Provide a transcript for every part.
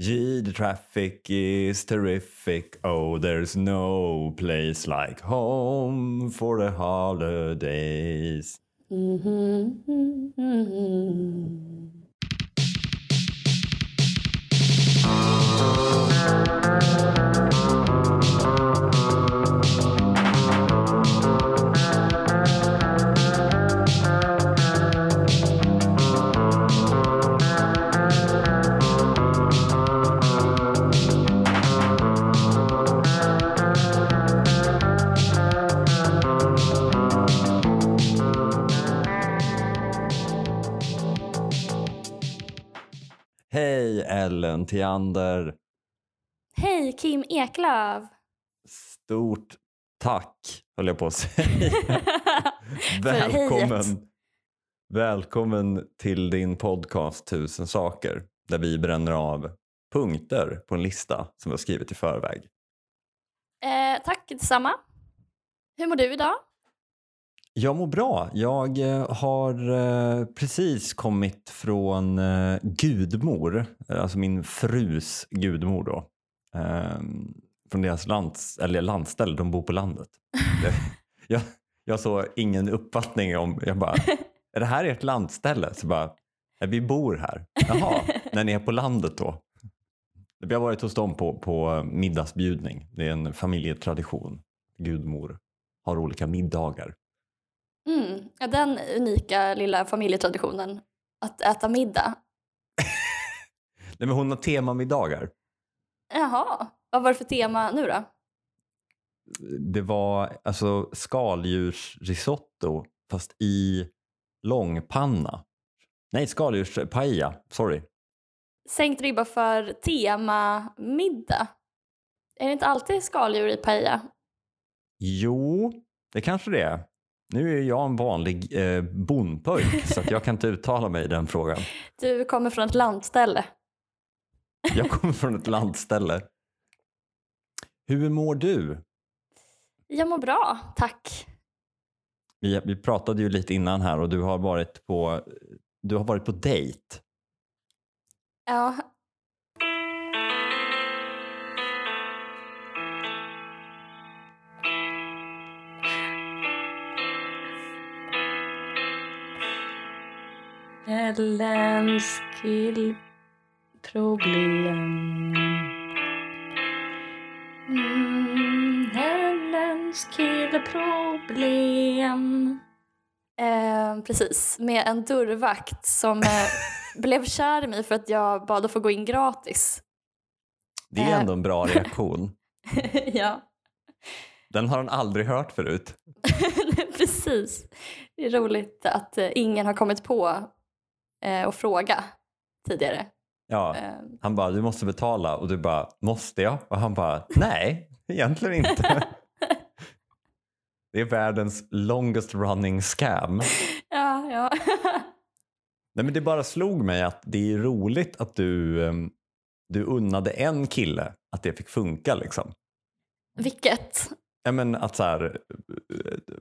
Gee, the traffic is terrific. Oh, there's no place like home for the holidays. Hej mm-hmm. Ellen Theander. Hej Kim Eklöf! Stort tack, höll jag på att säga. Välkommen, välkommen till din podcast Tusen saker där vi bränner av punkter på en lista som vi har skrivit i förväg. Eh, tack detsamma. Hur mår du idag? Jag mår bra. Jag eh, har eh, precis kommit från eh, gudmor, alltså min frus gudmor då. Ehm, från deras lands, eller landställe, de bor på landet. jag, jag, såg ingen uppfattning om, jag bara, är det här ert landställe? Så bara, "Nej, vi bor här. Jaha, när ni är på landet då? Vi har varit hos dem på, på middagsbjudning. Det är en familjetradition. Gudmor har olika middagar. Mm, ja, den unika lilla familjetraditionen att äta middag. Nej, men hon har temamiddagar. Jaha, vad var det för tema nu då? Det var alltså skaldjursrisotto fast i långpanna. Nej, skaldjurspaella. Sorry. Sänkt ribba för temamiddag. Är det inte alltid skaldjur i paella? Jo, det kanske det är. Nu är jag en vanlig eh, bondpojk så jag kan inte uttala mig i den frågan. Du kommer från ett landställe. Jag kommer från ett landställe. Hur mår du? Jag mår bra, tack. Vi, vi pratade ju lite innan här och du har varit på, du har varit på dejt. Ja. Ellens killproblem mm, Ellens killproblem eh, Precis, med en dörrvakt som eh, blev kär i mig för att jag bad att få gå in gratis. Det är Eh. ändå en bra reaktion. ja, Den har han aldrig hört förut. precis. Det är roligt att eh, ingen har kommit på eh, att fråga tidigare. Ja, Eh, han bara, du måste betala och du bara, måste jag? Och han bara, nej, egentligen inte. Det är världens longest running scam. ja, ja. Nej, men det bara slog mig att det är roligt att du, ehm, du unnade en kille att det fick funka. Liksom. Vilket? Ja, men att så här, eh,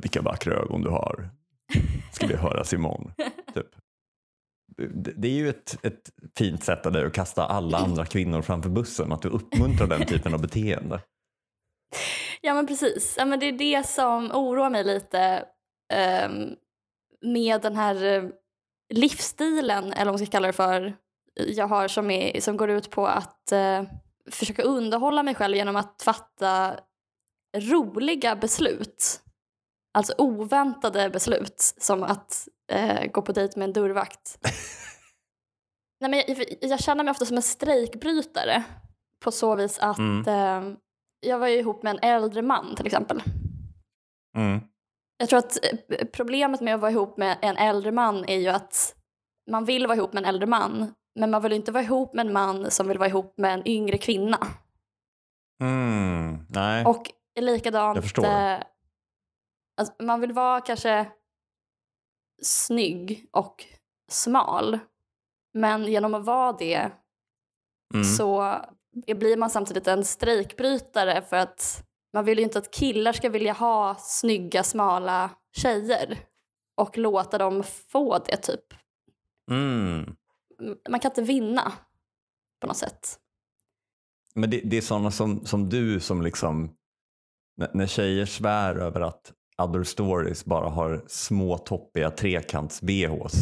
vilka vackra ögon du har. Ska vi höras imorgon? Typ. Det, är ju ett, ett fint sätt av dig att kasta alla andra kvinnor framför bussen. Att du uppmuntrar den typen av beteende. Ja men precis. Ja, men det är det som oroar mig lite um, med den här eh, livsstilen, eller vad man ska kalla det för, jag har som, är, som går ut på att uh, försöka underhålla mig själv genom att fatta roliga beslut. Alltså oväntade beslut, som att eh, gå på dejt med en dörrvakt. Nej, men jag, jag känner mig ofta som en strejkbrytare på så vis att Mm. eh, jag var ju ihop med en äldre man till exempel. Mm. Jag tror att eh, problemet med att vara ihop med en äldre man är ju att man vill vara ihop med en äldre man men man vill inte vara ihop med en man som vill vara ihop med en yngre kvinna. Mm. Nej. Och likadant, Jag förstår. eh, alltså, man vill vara kanske snygg och smal. Men genom att vara det Mm. så blir man samtidigt en strejkbrytare för att man vill ju inte att killar ska vilja ha snygga, smala tjejer och låta dem få det typ. Mm. Man kan inte vinna. på något sätt. Men det, det är sådana som, som du som liksom, när, när tjejer svär över att other stories bara har små toppiga trekants-bhs.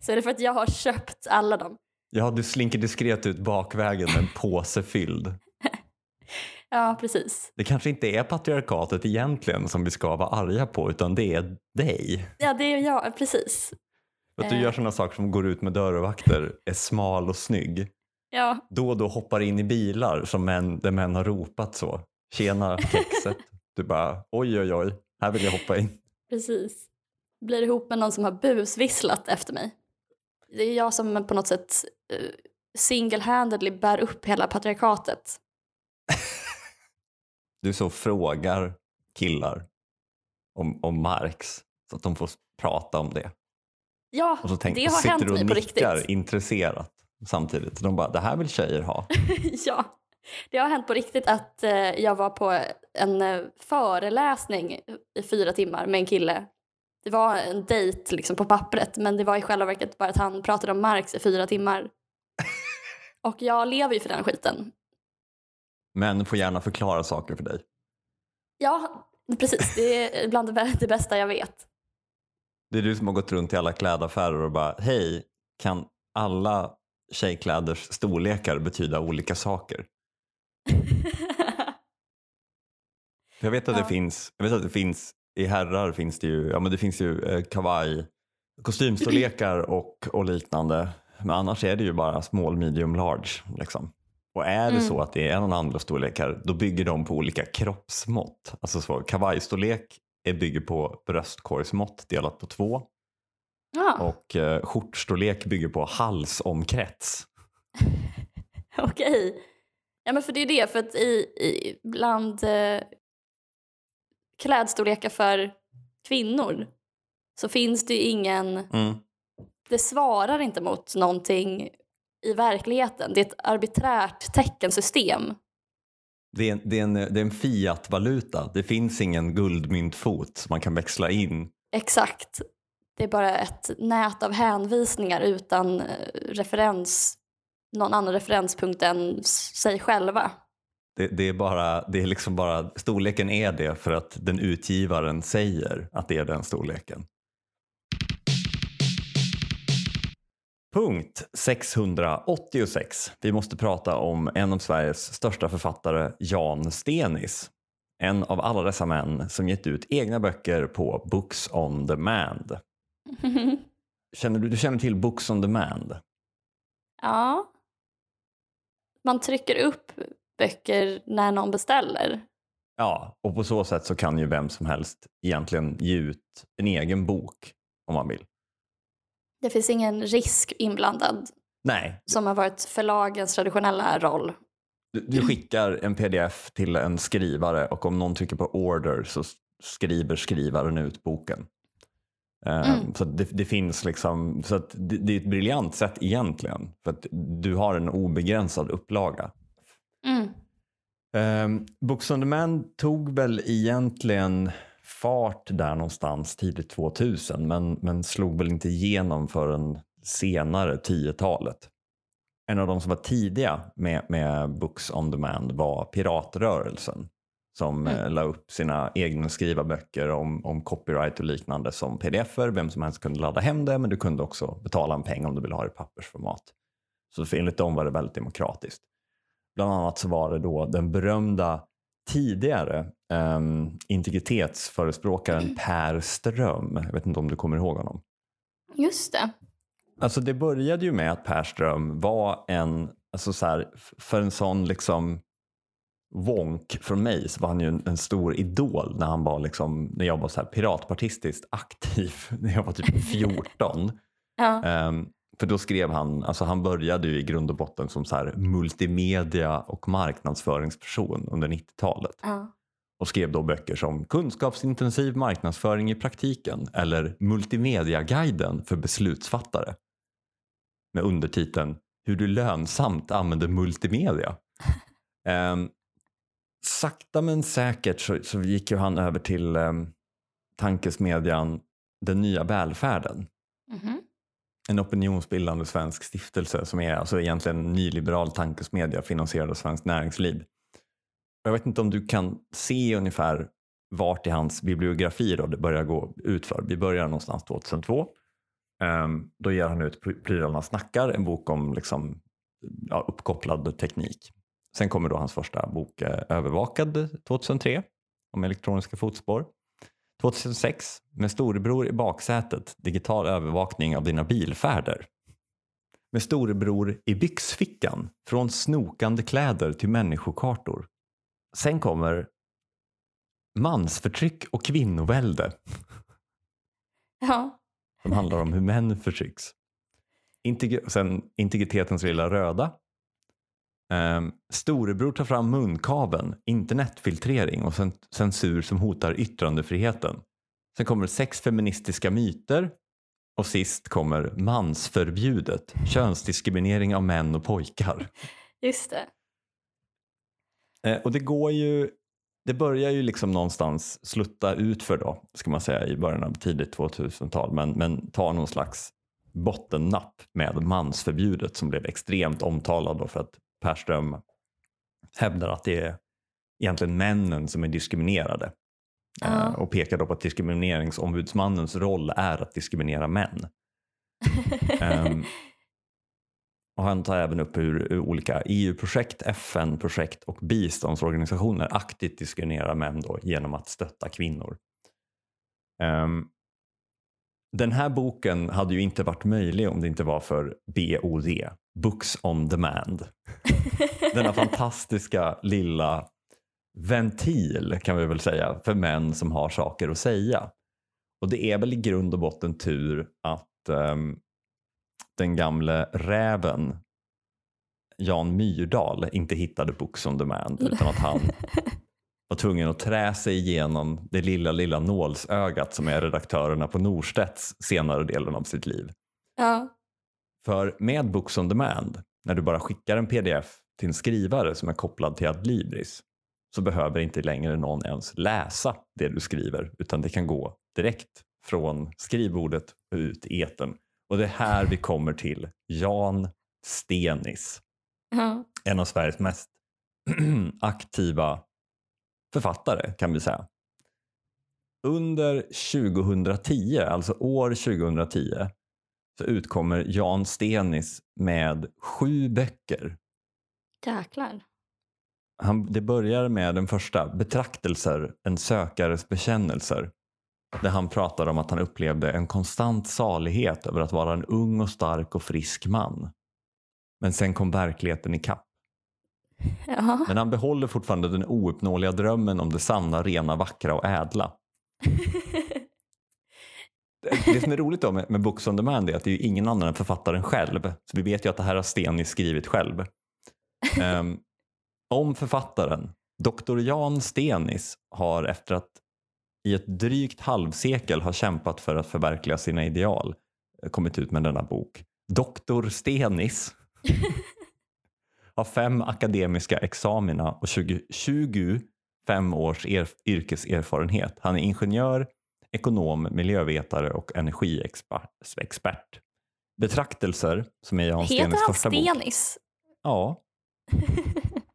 Så är det för att jag har köpt alla dem. Ja, du slinker diskret ut bakvägen med en påse fylld. Ja, precis. Det kanske inte är patriarkatet egentligen som vi ska vara arga på utan det är dig. Ja, det är jag, precis. Att du Eh. gör sådana saker som går ut med dörrvakter, är smal och snygg. Ja, Då och då hoppar in i bilar som män, där män har ropat så. Tjena kexet. Du bara oj oj oj, här vill jag hoppa in. precis. Blir ihop med någon som har busvisslat efter mig. Det är jag som på något sätt uh, single-handedly bär upp hela patriarkatet. Du så frågar killar om, om Marx så att de får prata om det. Ja, Och så tänk, det och har sitter hänt du och mig på nickar riktigt. intresserat samtidigt. De bara, det här vill tjejer ha. ja, det har hänt på riktigt att eh, jag var på en eh, föreläsning i fyra timmar med en kille. Det var en dejt liksom på pappret men det var i själva verket bara att han pratade om Marx i fyra timmar. Och jag lever ju för den skiten. Män får gärna förklara saker för dig. Ja, precis. Det är bland det bästa jag vet. Det är du som har gått runt i alla klädaffärer och bara, hej, kan alla tjejkläders storlekar betyda olika saker? Jag vet att Ja. det finns, jag vet att det finns, i herrar finns det ju, ja men det finns ju eh, kavaj, kostymstorlekar och, och liknande. Men annars är det ju bara small, medium, large. Liksom. Och är det Mm. så att det är någon andra storlekar, då bygger de på olika kroppsmått. Alltså så, kavajstorlek är bygger på bröstkorgsmått delat på två. Ja, Och eh, skjortstorlek bygger på halsomkrets. okej. Ja, men för det är det, för att i, i bland eh, klädstorlekar för kvinnor så finns det ju ingen, Mm. det svarar inte mot någonting i verkligheten. Det är ett arbiträrt teckensystem. Det, är, det, är en, det är en fiat-valuta. Det finns ingen guldmyntfot som man kan växla in. Exakt. Det är bara ett nät av hänvisningar utan eh, referens, någon annan referenspunkt än sig själva. Det, det, är bara, det är liksom bara, storleken är det för att den utgivaren säger att det är den storleken. Punkt 686. Vi måste prata om en av Sveriges största författare, Jan Stenis. En av alla dessa män som gett ut egna böcker på Books on Demand. Känner du, du känner till Books on Demand? ja. Man trycker upp böcker när någon beställer. Ja, och på så sätt så kan ju vem som helst egentligen ge ut en egen bok om man vill. Det finns ingen risk inblandad Nej, som har varit förlagens traditionella roll. du, du skickar en pdf till en skrivare och om någon trycker på order så skriver skrivaren ut boken. Eh, Mm. Så det, det finns liksom, så att det, det är ett briljant sätt egentligen. För att du har en obegränsad upplaga. Mm. Um, Books on Demand tog väl egentligen fart där någonstans tidigt 2000 men, men slog väl inte igenom förrän senare 10-talet. En av de som var tidiga med, med Books on Demand var Piratrörelsen som Mm. mm. la upp sina egna skriva böcker om, om copyright och liknande som pdf-er. Vem som helst kunde ladda hem det men du kunde också betala en peng om du ville ha det i pappersformat. Så för enligt dem var det väldigt demokratiskt. Bland annat så var det då den berömda tidigare um, integritetsförespråkaren Per Ström. Jag vet inte om du kommer ihåg honom. Just det. Alltså det började ju med att Per Ström var en, alltså så här, för en sån liksom wonk från mig så var han ju en, en stor idol när han var liksom, när jag var så här piratpartistiskt aktiv när jag var typ 14. Ja. Ehm, för då skrev han, alltså han började ju i grund och botten som så här multimedia och marknadsföringsperson under 90-talet ja. och skrev då böcker som Kunskapsintensiv marknadsföring i praktiken eller Multimediaguiden för beslutsfattare med undertiteln Hur du lönsamt använder multimedia. Ehm, sakta men säkert så, så gick ju han över till um, tankesmedjan Den nya välfärden Mhm. en opinionsbildande svensk stiftelse som är alltså egentligen en nyliberal tankesmedja finansierad av Svenskt Näringsliv. Jag vet inte om du kan se ungefär vart i hans bibliografi då det börjar gå utför. Vi börjar någonstans 2002. Um, då ger han ut Prylarna snackar, en bok om liksom, ja, uppkopplad teknik. Sen kommer då hans första bok eh, Övervakad 2003 om elektroniska fotspår. 2006 med storebror i baksätet, digital övervakning av dina bilfärder. Med storebror i byxfickan, från snokande kläder till människokartor. Sen kommer mansförtryck och kvinnovälde. Ja. Som handlar om hur män förtrycks. Integ sen integritetens lilla röda. Um, storebror tar fram munkaven, internetfiltrering och censur som hotar yttrandefriheten. Sen kommer sex feministiska myter och sist kommer mansförbjudet, könsdiskriminering av män och pojkar. Just det. Uh, och det går ju det börjar ju liksom någonstans slutta ut för då, ska man säga, i början av tidigt 2000-tal, men, men tar någon slags bottennapp med mansförbjudet som blev extremt omtalad för att Perström hävdar att det är egentligen männen som är diskriminerade. Ja. Eh, och pekar då på att diskrimineringsombudsmannens roll är att diskriminera män. um, och han tar även upp hur olika EU-projekt, FN-projekt och biståndsorganisationer aktivt diskriminerar män då genom att stötta kvinnor. Um, den här boken hade ju inte varit möjlig om det inte var för BOD, Books on Demand. Denna fantastiska lilla ventil kan vi väl säga för män som har saker att säga. Och det är väl i grund och botten tur att um, den gamle räven Jan Myrdal inte hittade Books on Demand utan att han var tvungen att trä sig igenom det lilla, lilla nålsögat som är redaktörerna på Norstedts senare delen av sitt liv. Ja. För med Books on Demand, när du bara skickar en pdf till en skrivare som är kopplad till Adlibris så behöver inte längre någon ens läsa det du skriver utan det kan gå direkt från skrivbordet ut i eten. Och det är här vi kommer till Jan Stenis. Ja. En av Sveriges mest aktiva författare kan vi säga. Under 2010, alltså år 2010, så utkommer Jan Stenis med sju böcker. Jäklar. Han, det börjar med den första, Betraktelser, en sökares bekännelser. Där han pratar om att han upplevde en konstant salighet över att vara en ung och stark och frisk man. Men sen kom verkligheten i kapp. Ja. Men han behåller fortfarande den ouppnåeliga drömmen om det sanna, rena, vackra och ädla. Det som är roligt då med, med Books on Demand är att det är ju ingen annan än författaren själv. Så vi vet ju att det här har Stenis skrivit själv. Um, om författaren, Dr. Jan Stenis, har efter att i ett drygt halvsekel har kämpat för att förverkliga sina ideal eh, kommit ut med denna bok. Dr. Stenis har fem akademiska examina och 20, 25 års er, yrkeserfarenhet. Han är ingenjör, ekonom, miljövetare och energiexpert. Betraktelser, som är Jan Heter Stenis han första bok. Stenis? Ja.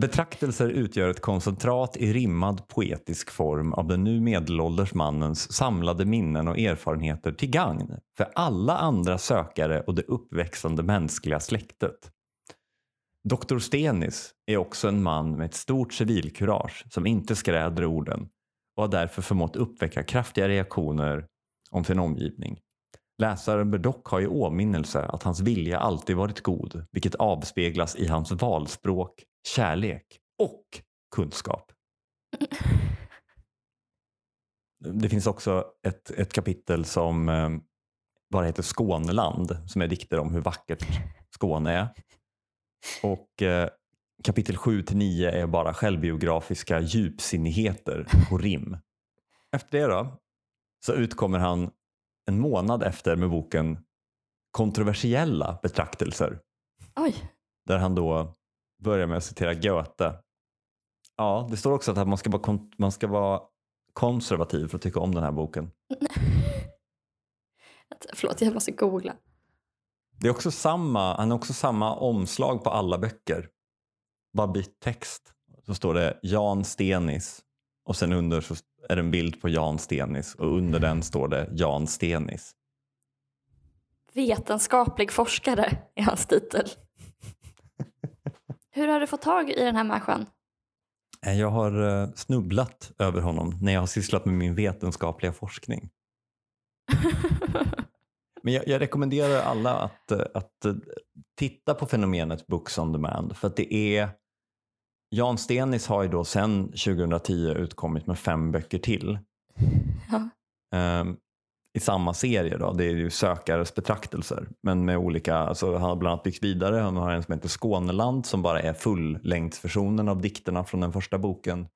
Betraktelser utgör ett koncentrat i rimmad poetisk form av den nu medelålders mannens samlade minnen och erfarenheter till gagn för alla andra sökare och det uppväxande mänskliga släktet. Dr. Stenis är också en man med ett stort civilkurage som inte skräder orden och har därför förmått uppväcka kraftiga reaktioner om sin omgivning. Läsaren bör dock ha i åminnelse att hans vilja alltid varit god, vilket avspeglas i hans valspråk, kärlek och kunskap. Det finns också ett, ett kapitel som eh, bara heter Skåneland, som är dikter om hur vackert Skåne är. Och eh, kapitel 7 till 9 är bara självbiografiska djupsinnigheter på rim. Efter det då, så utkommer han en månad efter med boken Kontroversiella betraktelser. Oj. Där han då börjar med att citera Goethe. Ja, det står också att man ska vara, man ska vara konservativ för att tycka om den här boken. Förlåt, jag måste googla. Det är också samma, han har också samma omslag på alla böcker. Bara bytt text. Så står det Jan Stenis och sen under så är det en bild på Jan Stenis och under den står det Jan Stenis. Vetenskaplig forskare är hans titel. Hur har du fått tag i den här människan? Eh, Jag har eh, snubblat över honom när jag har sysslat med min vetenskapliga forskning. Men jag, jag rekommenderar alla att, eh, att titta på fenomenet Books on Demand för att det är Jan Stenis har ju då sedan 2010 utkommit med fem böcker till Ja. ehm, i samma serie. Då. Det är ju sökares betraktelser men med olika, alltså han har bland annat byggt vidare. Han har en som heter Skåneland som bara är fullängdsversionen av dikterna från den första boken.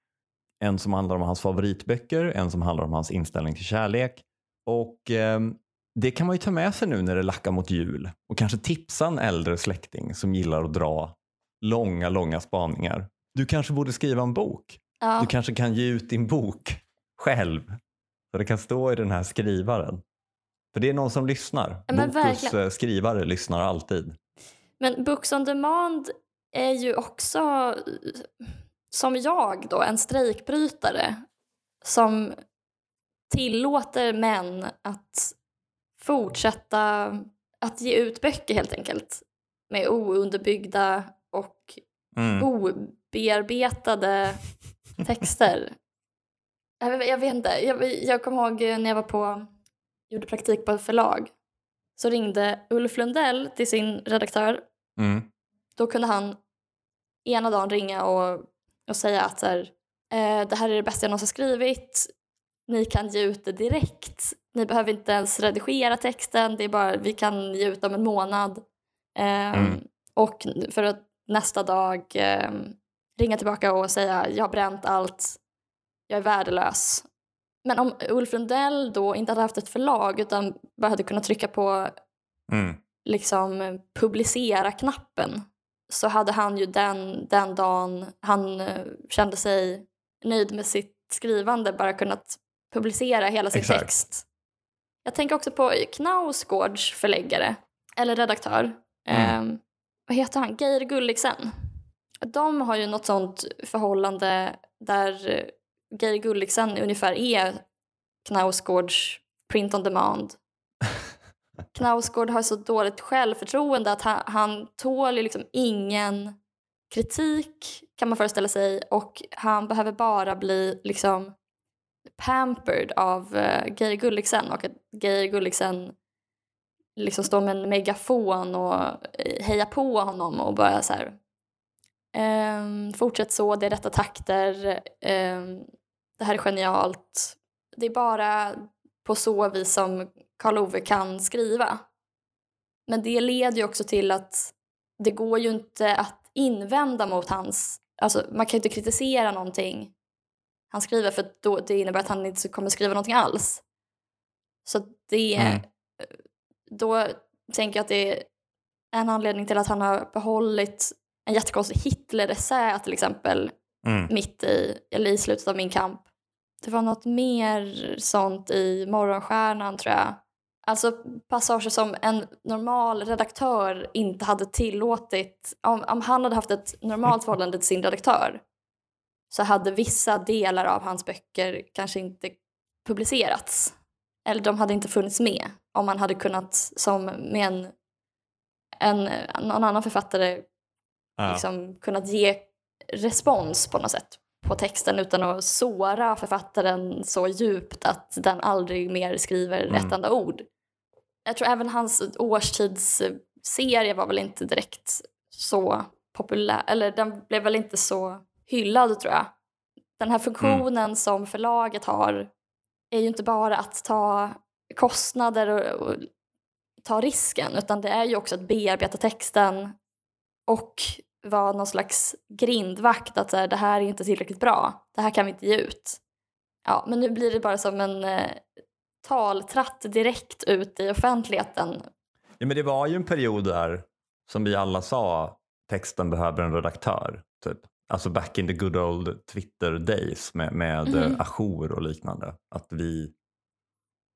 En som handlar om hans favoritböcker, en som handlar om hans inställning till kärlek. Och ehm, det kan man ju ta med sig nu när det lackar mot jul och kanske tipsa en äldre släkting som gillar att dra långa, långa spaningar. Du kanske borde skriva en bok. Ja. Du kanske kan ge ut din bok själv. Så det kan stå i den här skrivaren. För det är någon som lyssnar. Ja, men Bokus verkligen. eh, skrivare lyssnar alltid. Men Books on Demand är ju också, som jag då, en strejkbrytare som tillåter män att fortsätta att ge ut böcker helt enkelt med ounderbyggda och Mm. Obearbetade texter. Jag vet, jag vet inte, jag, jag kommer ihåg när jag var på, gjorde praktik på ett förlag så ringde Ulf Lundell till sin redaktör Mm. då kunde han ena dagen ringa och, och säga att så här, eh, det här är det bästa jag någonsin skrivit. Ni kan ge ut det direkt. Ni behöver inte ens redigera texten. Det är bara, vi kan ge ut om en månad. Eh, Mm. Och för att nästa dag eh, ringa tillbaka och säga jag har bränt allt. Jag är värdelös. Men om Ulf Lundell då inte hade haft ett förlag utan bara hade kunnat trycka på Mm. liksom publicera-knappen så hade han ju den, den dagen han eh, kände sig nöjd med sitt skrivande bara kunnat publicera hela sin Exakt. text. Jag tänker också på Knausgårds förläggare, eller redaktör. Mm. Eh, vad heter han? Geir Gulliksen. De har ju något sånt förhållande där Geir Gulliksen ungefär är Knausgårds print on demand. Knausgård har så dåligt självförtroende att han, han tål liksom ingen kritik kan man föreställa sig och han behöver bara bli liksom pampered av uh, Geir Gulliksen och att Geir Gulliksen liksom står med en megafon och eh, hejar på honom och bara så här ehm, fortsätt så, det är rätta takter, ehm, det här är genialt. Det är bara på så vis som Karl Ove kan skriva. Men det leder ju också till att det går ju inte att invända mot hans... Alltså man kan ju inte kritisera någonting han skriver för då, det innebär att han inte kommer skriva någonting alls. Så det... Mm. Då tänker jag att det är en anledning till att han har behållit en jättekonstig Hitler-essä till exempel Mm. mitt i, eller i slutet av min kamp. Det var något mer sånt i Morgonstjärnan tror jag. Alltså passager som en normal redaktör inte hade tillåtit. Om, om han hade haft ett normalt förhållande till sin redaktör så hade vissa delar av hans böcker kanske inte publicerats. Eller de hade inte funnits med om man hade kunnat som med en, en någon annan författare Ja. liksom kunnat ge respons på något sätt på texten utan att såra författaren så djupt att den aldrig mer skriver Mm. ett enda ord. Jag tror även hans årstidsserie var väl inte direkt så populär, eller den blev väl inte så hyllad tror jag. Den här funktionen som förlaget har är ju inte bara att ta kostnader och, och ta risken utan det är ju också att bearbeta texten och vara någon slags grindvakt att så här, det här är inte tillräckligt bra, det här kan vi inte ge ut. Ja, men nu blir det bara som en eh, taltratt direkt ut i offentligheten. Ja, men det var ju en period där som vi alla sa texten behöver en redaktör. Typ. Alltså back in the good old Twitter days med, med Mhm. mm. ajour och liknande. Att vi,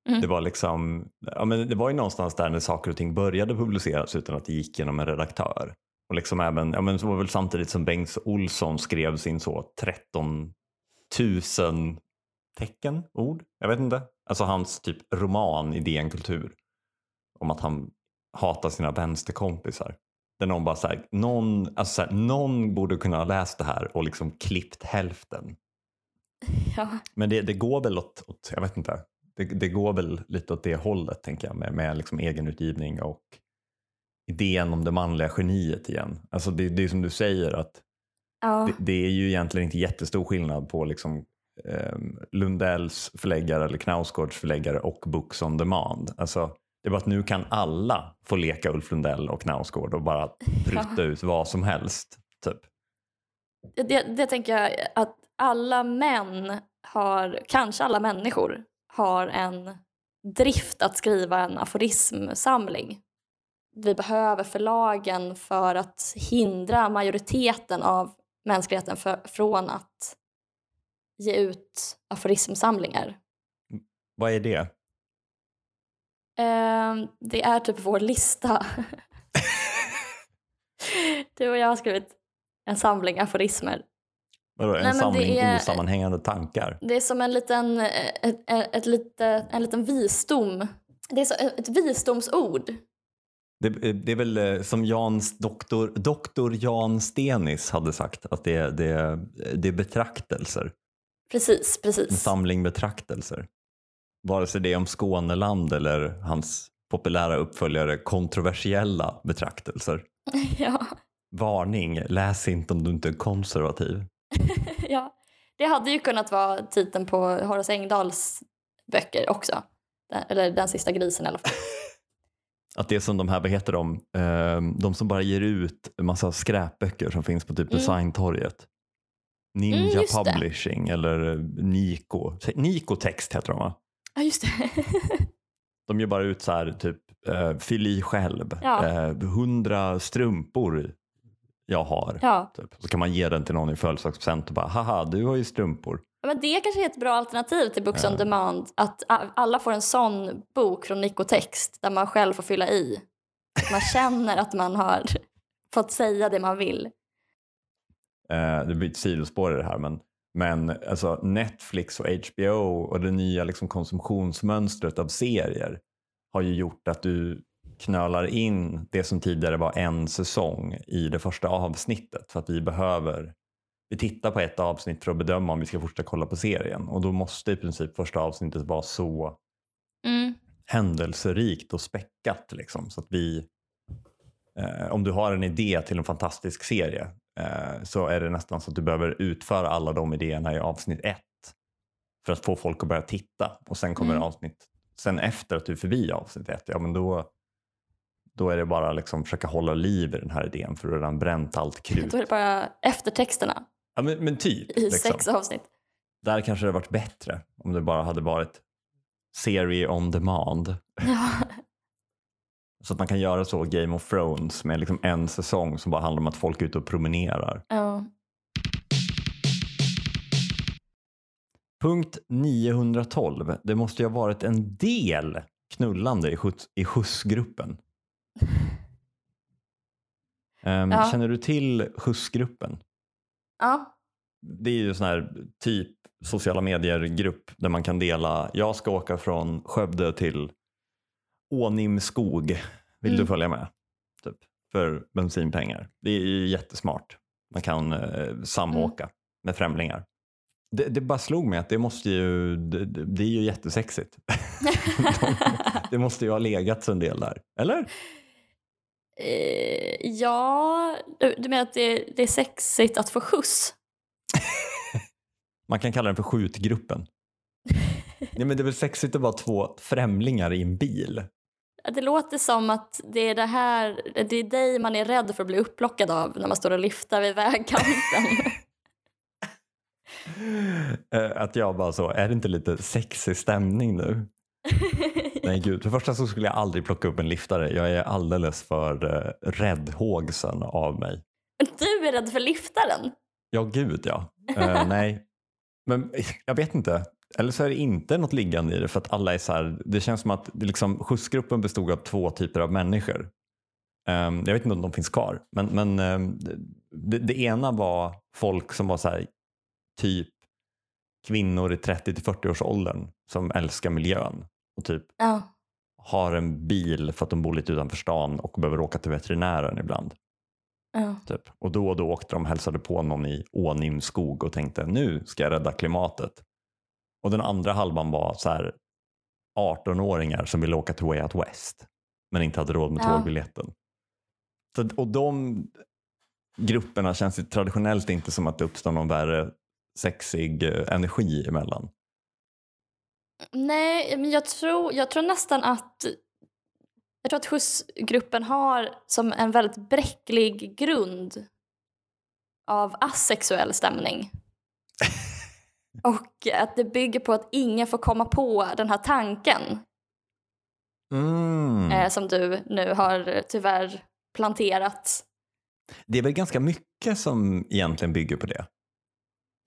Mm. Det var liksom, ja, men det var ju någonstans där när saker och ting började publiceras utan att det gick genom en redaktör. Och liksom även, ja men det var väl samtidigt som Bengt Olsson skrev sin så 13 000 tecken, ord, jag vet inte. Alltså hans typ roman i DN Kultur. Om att han hatar sina vänsterkompisar. Där någon bara såhär, någon, alltså så här, någon borde kunna ha läst det här och liksom klippt hälften. Ja. Men det, det går väl åt, åt jag vet inte, det, det går väl lite åt det hållet tänker jag med, med liksom egenutgivning och idén om det manliga geniet igen. Alltså det, det är som du säger att Ja. det, det är ju egentligen inte jättestor skillnad på liksom eh, Lundells förläggare eller Knausgårds förläggare och Books on Demand. Alltså, det är bara att nu kan alla få leka Ulf Lundell och Knausgård och bara prutta ut vad som helst. Typ. Det, det tänker jag att alla män har, kanske alla människor, har en drift att skriva en aforismsamling. Vi behöver förlagen för att hindra majoriteten av mänskligheten för, från att ge ut aforismsamlingar. Vad är det? Ehm, det är typ vår lista. du och jag har skrivit en samling aforismer. Vadå, en Nej, samling är- osammanhängande tankar? Det är som en liten, eh, ett, ett, ett en liten visdom. Det är så, ett visdomsord. Det, det är väl eh, som Jans doktor, doktor Jan Stenis hade sagt att det, det, det är betraktelser. Precis, En precis. samling betraktelser. Vare sig det är om Skåneland eller hans populära uppföljare kontroversiella betraktelser. ja, Varning, läs inte om du inte är konservativ. ja. Det hade ju kunnat vara titeln på Horace Engdahls böcker också. Eller Den sista grisen i alla fall. Att det är som de här, vad heter de, eh, de som bara ger ut en massa skräpböcker som finns på typ Mm. Designtorget. Ninja Mm, just det. Publishing eller eh, Nico. Nico Text heter de va? Ja, just det. De ger bara ut så här typ eh, fyll i själv. Ja. Eh, hundra strumpor jag har. ja. Typ. Så kan man ge den till någon i födelsedagspresent och bara haha du har ju strumpor. Men det kanske är ett bra alternativ till Books Ja. on Demand. Att alla får en sån bok från Nicotext där man själv får fylla i. Man känner att man har fått säga det man vill. Eh, det blir ett sidospår i det här men, men alltså Netflix och HBO och det nya liksom konsumtionsmönstret av serier har ju gjort att du knölar in det som tidigare var en säsong i det första avsnittet för att vi behöver vi tittar på ett avsnitt för att bedöma om vi ska fortsätta kolla på serien och då måste i princip första avsnittet vara så Mm. händelserikt och späckat. Liksom, så att vi, eh, om du har en idé till en fantastisk serie eh, så är det nästan så att du behöver utföra alla de idéerna i avsnitt ett för att få folk att börja titta. Och sen kommer Mm. avsnitt, sen efter att du är förbi avsnitt ett, ja men då, då är det bara liksom försöka hålla liv i den här idén för du har redan bränt allt krut. Då är det bara eftertexterna Ja, men, men typ. i Liksom. sex avsnitt. Där kanske det varit bättre om det bara hade varit serie on demand. Ja. Så att man kan göra så Game of Thrones med liksom en säsong som bara handlar om att folk är ute och promenerar. Ja. Punkt 912. Det måste ju ha varit en del knullande i, skjuts, i skjutsgruppen. Ehm, Ja. Känner du till skjutsgruppen? Ja. Det är ju sån här typ sociala medier-grupp där man kan dela, jag ska åka från Skövde till Ånimskog. Vill du Mm. följa med? Typ, för bensinpengar. Det är ju jättesmart. Man kan eh, samåka med främlingar. Det, det bara slog mig att det måste ju, det, det är ju jättesexigt. det måste ju ha legat en del där. Eller? Eh, ja, du, du menar att det, det är sexigt att få skjuts? Man kan kalla den för skjutgruppen. Nej, men det är väl sexigt att vara två främlingar i en bil? Det låter som att det är det här, det är dig man är rädd för att bli upplockad av när man står och lyfter vid vägkanten. Eh, Att jag bara så, är det inte lite sexig stämning nu? Nej gud, för det första så skulle jag aldrig plocka upp en liftare. Jag är alldeles för uh, räddhågsen av mig. Du är rädd för liftaren? Ja gud ja. Eh, nej, men jag vet inte. Eller så är det inte något liggande i det för att alla är så här, det känns som att liksom, skjutsgruppen bestod av två typer av människor. Um, jag vet inte om de finns kvar, men, men um, det, det, ena var folk som var så här, typ kvinnor i 30 till 40 års åldern som älskar miljön och typ Ja. har en bil för att de bor lite utanför stan och behöver åka till veterinären ibland. Ja. Typ. Och då och då åkte de och hälsade på någon i Ånim skog och tänkte nu ska jag rädda klimatet. Och den andra halvan var så här 18-åringar som ville åka till Way Out West men inte hade råd med Ja. tågbiljetten. Så, och de grupperna känns ju traditionellt inte som att det uppstår någon värre sexig eh, energi emellan. Nej, men jag tror, jag tror nästan att jag tror att skjutsgruppen har som en väldigt bräcklig grund av asexuell stämning. Och att det bygger på att ingen får komma på den här tanken Mm. eh, som du nu har eh, tyvärr planterat. Det är väl ganska mycket som egentligen bygger på det.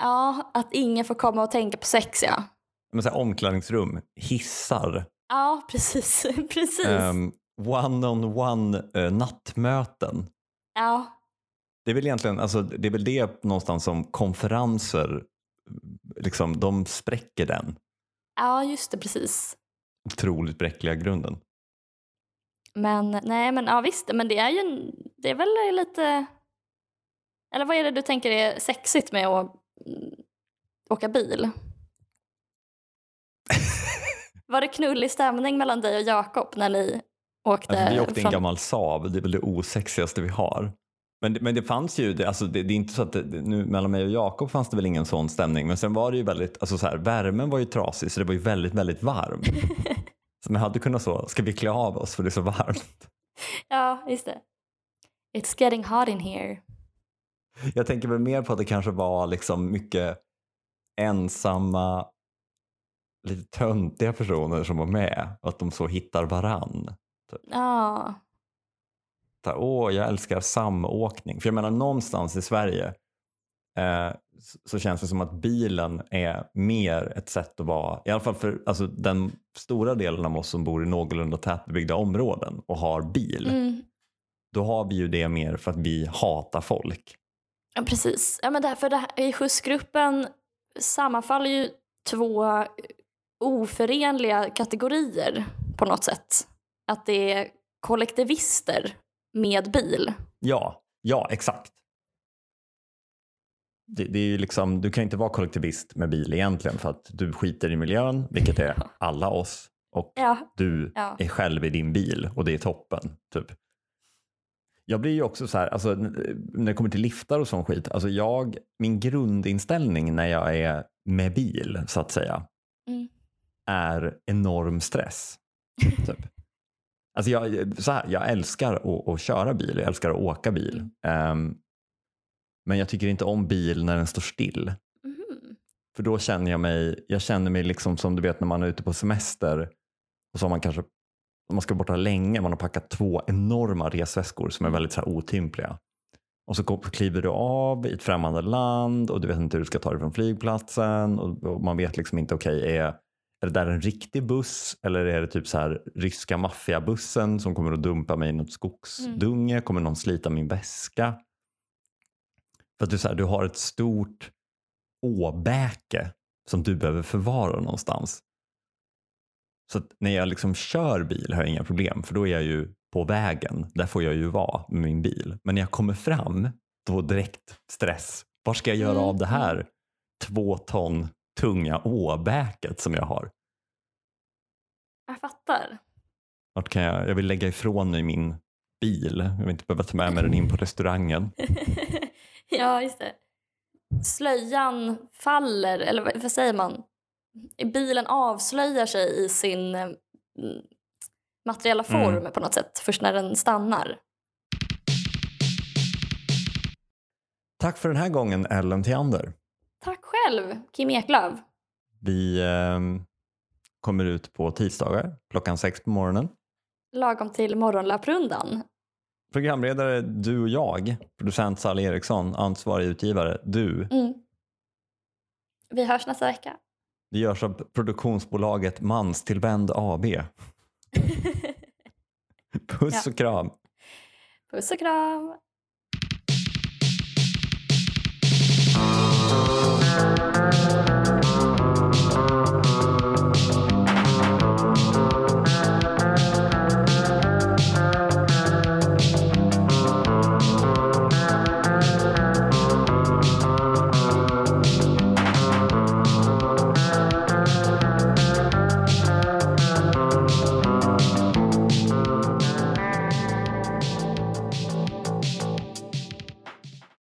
Ja, att ingen får komma och tänka på sex ja. Men så här, omklädningsrum, hissar, Ja, precis. precis. um, one-on-one eh, nattmöten. Ja, Det är väl egentligen, alltså, det är väl det någonstans som konferenser, liksom, de spräcker den ja, just det, precis. otroligt bräckliga grunden. Men nej, men ja visst, men det är ju det är väl lite... Eller vad är det du tänker är sexigt med att mm, åka bil? Var det knullig stämning mellan dig och Jakob när ni åkte? Alltså, vi åkte i en från- gammal Saab, det är väl det osexigaste vi har. Men det, men det fanns ju, alltså det, det är inte så att det- nu mellan mig och Jakob fanns det väl ingen sån stämning. Men sen var det ju väldigt, alltså så här, värmen var ju trasig så det var ju väldigt, väldigt varmt. så man hade kunnat så, ska vi klä av oss för det är så varmt? Ja, just det. It's getting hot in here. Jag tänker väl mer på att det kanske var liksom mycket ensamma, lite töntiga personer som var med och att de så hittar varann. Ja, Så här, Åh, jag älskar samåkning. För jag menar någonstans i Sverige eh, så- så känns det som att bilen är mer ett sätt att vara, i alla fall för alltså, den stora delen av oss som bor i någorlunda tätbebyggda områden och har bil. mm. Då har vi ju det mer för att vi hatar folk. ja precis. Ja, men därför det här, I skjutsgruppen sammanfaller ju två oförenliga kategorier på något sätt. Att det är kollektivister med bil. Ja, ja exakt. Det, det är ju liksom, du kan inte vara kollektivist med bil egentligen för att du skiter i miljön, vilket är alla oss. Och Ja, du Ja. är själv i din bil och det är toppen. Typ. Jag blir ju också så här, alltså, när det kommer till liftar och sån skit, alltså jag, min grundinställning när jag är med bil så att säga Mm. Är enorm stress. Typ. Alltså jag, så här, jag älskar att, att köra bil, jag älskar att åka bil. Ehm, men jag tycker inte om bil när den står still. Mhm. För då känner jag mig, jag känner mig liksom som du vet när man är ute på semester och så har man kanske, om man ska borta länge, man har packat två enorma resväskor som är väldigt så här otympliga. Och så kliver du av i ett främmande land och du vet inte hur du ska ta dig från flygplatsen och, och man vet liksom inte, okej, är, är det där en riktig buss eller är det typ så här ryska maffiabussen som kommer att dumpa mig i något skogsdunge? Kommer någon slita min väska? För att du, så här, du har ett stort åbäke som du behöver förvara någonstans. Så när jag liksom kör bil har jag inga problem för då är jag ju på vägen. Där får jag ju vara med min bil. Men när jag kommer fram då direkt stress. Var ska jag göra Mm, av det här två ton tunga åbäket som jag har? Jag fattar. Vart kan jag, jag vill lägga ifrån mig min bil. Jag vill inte behöva ta med mig den in på restaurangen. ja, just det. Slöjan faller, eller vad, vad säger man? Bilen avslöjar sig i sin eh, mm, materiella form Mm. på något sätt först när den stannar. Tack för den här gången Ellen Theander. Tack själv, Kim Eklöf. Vi eh, kommer ut på tisdagar klockan sex på morgonen. Lagom till Morgonlöprundan. Programledare du och jag, producent Sally Eriksson, ansvarig utgivare du. Mm. Vi hörs nästa vecka. Det görs av produktionsbolaget Manstillvänd AB. Puss ja. och kram. Puss och kram. Música